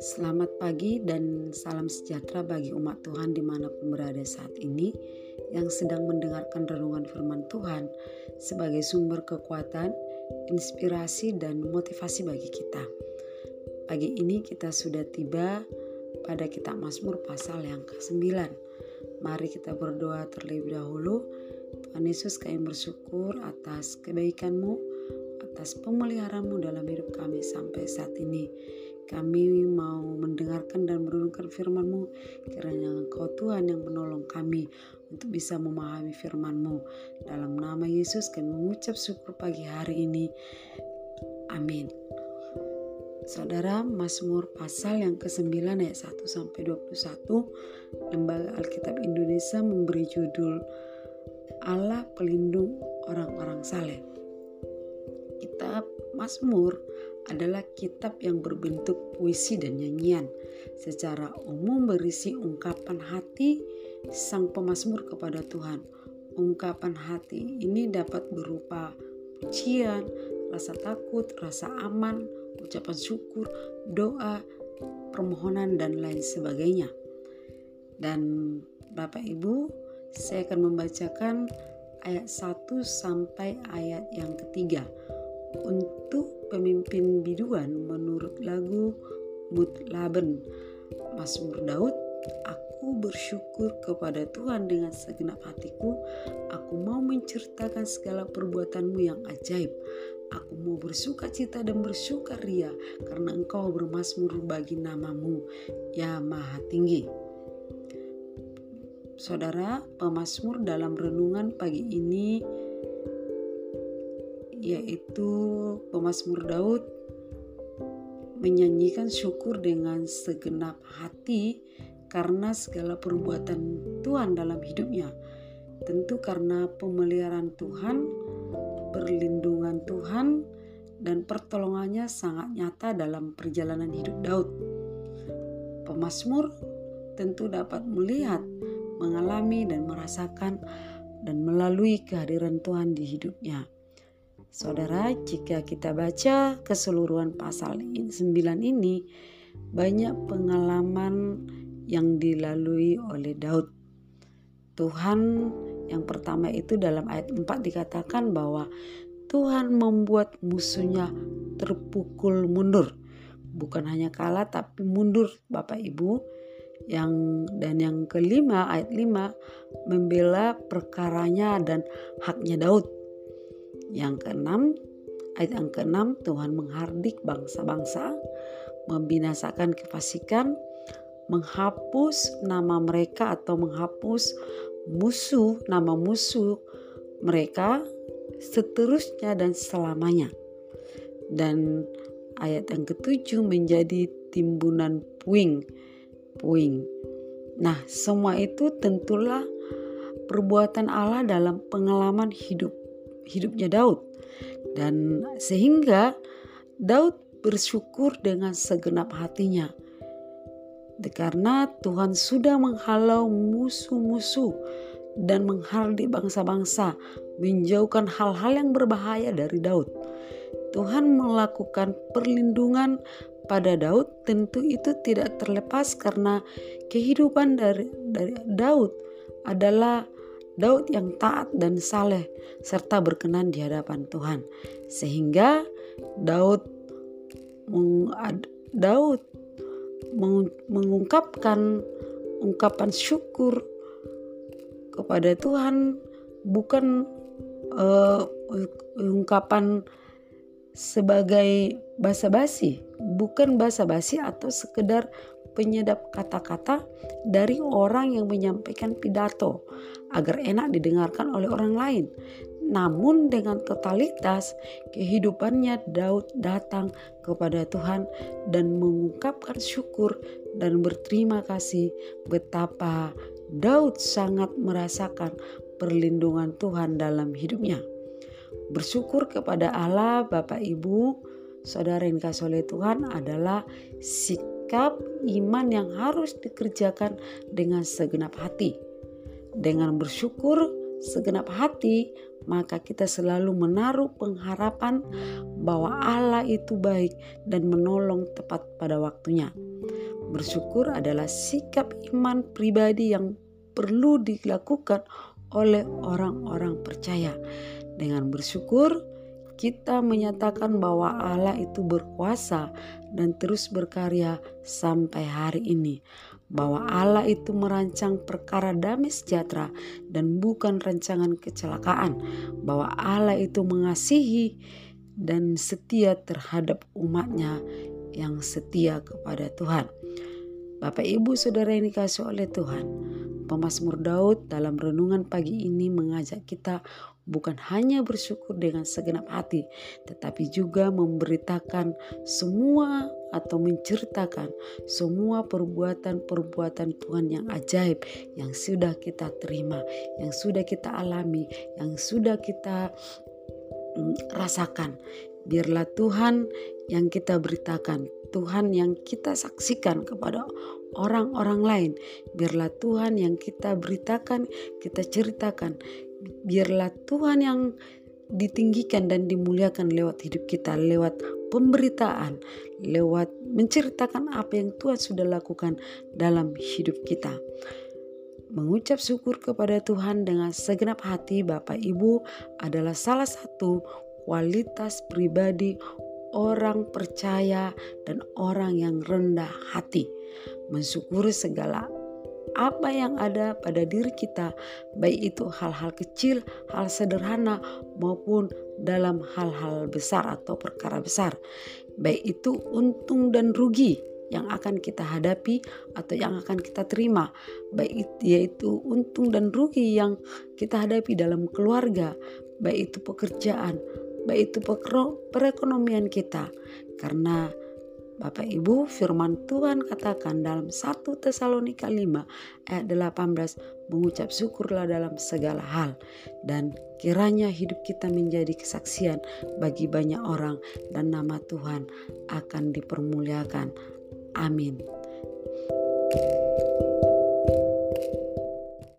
Selamat pagi dan salam sejahtera bagi umat Tuhan di mana pun berada saat ini yang sedang mendengarkan renungan firman Tuhan sebagai sumber kekuatan, inspirasi, dan motivasi bagi kita. Pagi ini kita sudah tiba pada kitab Mazmur pasal yang ke-9. Mari kita berdoa terlebih dahulu. Tuhan Yesus kami bersyukur atas kebaikanmu, atas pemeliharaanmu dalam hidup kami sampai saat ini. Kami mau mendengarkan dan merenungkan firman-Mu. Kiranya Engkau Tuhan yang menolong kami untuk bisa memahami firman-Mu. Dalam nama Yesus kami mengucap syukur pagi hari ini. Amin. Saudara, Mazmur pasal yang ke-9 ayat 1 sampai 21 Lembaga Alkitab Indonesia memberi judul Allah pelindung orang-orang saleh. Kitab Mazmur adalah kitab yang berbentuk puisi dan nyanyian. Secara umum berisi ungkapan hati sang pemazmur kepada Tuhan. Ungkapan hati ini dapat berupa pujian, rasa takut, rasa aman, ucapan syukur, doa, permohonan dan lain sebagainya. Dan Bapak Ibu, saya akan membacakan ayat 1 sampai ayat yang ketiga untuk pemimpin biduan menurut lagu Mutlaben Mazmur Daud Aku bersyukur kepada Tuhan dengan segenap hatiku. Aku mau menceritakan segala perbuatanmu yang ajaib. Aku mau bersuka cita dan bersuka ria karena engkau bermasmur bagi namamu, ya maha tinggi. Saudara, pemasmur dalam renungan pagi ini yaitu pemazmur Daud menyanyikan syukur dengan segenap hati karena segala perbuatan Tuhan dalam hidupnya. Tentu karena pemeliharaan Tuhan, perlindungan Tuhan, dan pertolongannya sangat nyata dalam perjalanan hidup Daud. Pemasmur tentu dapat melihat, mengalami, dan merasakan dan melalui kehadiran Tuhan di hidupnya. Saudara, jika kita baca keseluruhan pasal 9 ini, banyak pengalaman yang dilalui oleh Daud. Tuhan yang pertama itu dalam ayat 4 dikatakan bahwa Tuhan membuat musuhnya terpukul mundur. Bukan hanya kalah tapi mundur Bapak Ibu. Yang dan yang kelima ayat 5 membela perkaranya dan haknya Daud yang keenam, ayat yang keenam Tuhan menghardik bangsa-bangsa, membinasakan kefasikan, menghapus nama mereka atau menghapus musuh, nama musuh mereka seterusnya dan selamanya. Dan ayat yang ketujuh menjadi timbunan puing. Puing. Nah, semua itu tentulah perbuatan Allah dalam pengalaman hidup hidupnya Daud. Dan sehingga Daud bersyukur dengan segenap hatinya. Karena Tuhan sudah menghalau musuh-musuh dan menghardik bangsa-bangsa menjauhkan hal-hal yang berbahaya dari Daud. Tuhan melakukan perlindungan pada Daud tentu itu tidak terlepas karena kehidupan dari, dari Daud adalah Daud yang taat dan saleh serta berkenan di hadapan Tuhan. Sehingga Daud Daud mengungkapkan ungkapan syukur kepada Tuhan bukan uh, ungkapan sebagai basa-basi, bukan basa-basi atau sekedar penyedap kata-kata dari orang yang menyampaikan pidato agar enak didengarkan oleh orang lain. Namun dengan totalitas kehidupannya Daud datang kepada Tuhan dan mengungkapkan syukur dan berterima kasih betapa Daud sangat merasakan perlindungan Tuhan dalam hidupnya. Bersyukur kepada Allah Bapak Ibu, saudara yang kasih oleh Tuhan adalah sikap iman yang harus dikerjakan dengan segenap hati. Dengan bersyukur segenap hati, maka kita selalu menaruh pengharapan bahwa Allah itu baik dan menolong tepat pada waktunya. Bersyukur adalah sikap iman pribadi yang perlu dilakukan oleh orang-orang percaya. Dengan bersyukur, kita menyatakan bahwa Allah itu berkuasa dan terus berkarya sampai hari ini. Bahwa Allah itu merancang perkara damai sejahtera dan bukan rancangan kecelakaan. Bahwa Allah itu mengasihi dan setia terhadap umatnya yang setia kepada Tuhan. Bapak Ibu Saudara yang dikasih oleh Tuhan, Pemasmur Daud dalam renungan pagi ini mengajak kita bukan hanya bersyukur dengan segenap hati, tetapi juga memberitakan semua atau menceritakan semua perbuatan-perbuatan Tuhan yang ajaib yang sudah kita terima, yang sudah kita alami, yang sudah kita mm, rasakan. Biarlah Tuhan yang kita beritakan, Tuhan yang kita saksikan kepada orang-orang lain. Biarlah Tuhan yang kita beritakan, kita ceritakan, biarlah Tuhan yang ditinggikan dan dimuliakan lewat hidup kita, lewat pemberitaan, lewat menceritakan apa yang Tuhan sudah lakukan dalam hidup kita. Mengucap syukur kepada Tuhan dengan segenap hati Bapak Ibu adalah salah satu kualitas pribadi orang percaya dan orang yang rendah hati. Mensyukuri segala apa yang ada pada diri kita, baik itu hal-hal kecil, hal sederhana, maupun dalam hal-hal besar atau perkara besar, baik itu untung dan rugi yang akan kita hadapi atau yang akan kita terima, baik itu yaitu untung dan rugi yang kita hadapi dalam keluarga, baik itu pekerjaan, baik itu perekonomian kita, karena Bapak Ibu, firman Tuhan katakan dalam 1 Tesalonika 5 ayat 18, mengucap syukurlah dalam segala hal dan kiranya hidup kita menjadi kesaksian bagi banyak orang dan nama Tuhan akan dipermuliakan. Amin. thank you